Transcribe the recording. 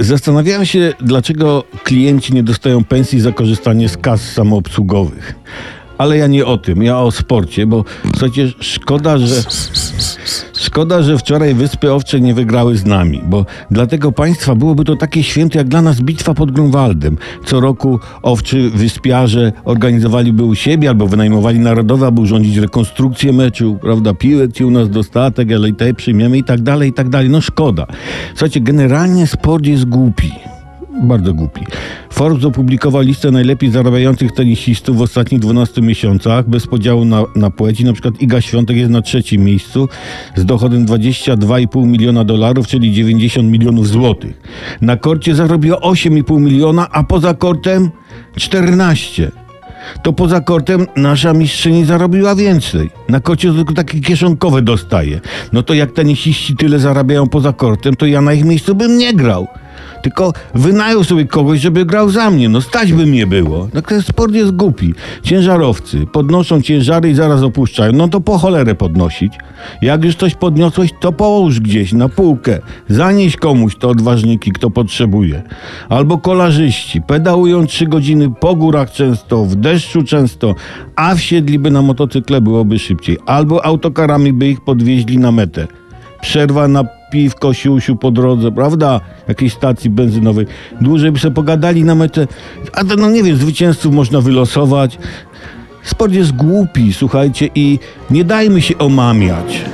Zastanawiałem się, dlaczego klienci nie dostają pensji za korzystanie z kas samoobsługowych. Ale ja nie o tym, ja o sporcie, bo słuchajcie, szkoda, że. Szkoda, że wczoraj Wyspy Owcze nie wygrały z nami, bo dla tego państwa byłoby to takie święto jak dla nas bitwa pod Grunwaldem. Co roku owczy wyspiarze organizowaliby u siebie albo wynajmowali narodowe, aby urządzić rekonstrukcję meczu, prawda? Piłek u nas dostatek, ale i te przyjmiemy i tak dalej, i tak dalej. No szkoda. Słuchajcie, generalnie sport jest głupi. Bardzo głupi. Forbes opublikował listę najlepiej zarabiających tenisistów w ostatnich 12 miesiącach, bez podziału na, na płeci. Na przykład Iga Świątek jest na trzecim miejscu z dochodem 22,5 miliona dolarów, czyli 90 milionów złotych. Na korcie zarobiła 8,5 miliona, a poza kortem 14 to poza kortem nasza mistrzyni zarobiła więcej. Na kocie tylko takie kieszonkowe dostaje. No to jak tenisiści tyle zarabiają poza kortem, to ja na ich miejscu bym nie grał. Tylko wynajął sobie kogoś, żeby grał za mnie. No stać by mnie było. No ten sport jest głupi. Ciężarowcy podnoszą ciężary i zaraz opuszczają. No to po cholerę podnosić. Jak już coś podniosłeś, to połóż gdzieś na półkę. Zanieś komuś to odważniki, kto potrzebuje. Albo kolarzyści. Pedałują trzy godziny po górach często, w deszczu często, a wsiedliby na motocykle byłoby szybciej. Albo autokarami by ich podwieźli na metę. Przerwa na piwko, siusiu po drodze, prawda? Jakiejś stacji benzynowej. Dłużej by sobie pogadali na metę. A to, no nie wiem, zwycięzców można wylosować. Sport jest głupi, słuchajcie, i nie dajmy się omamiać.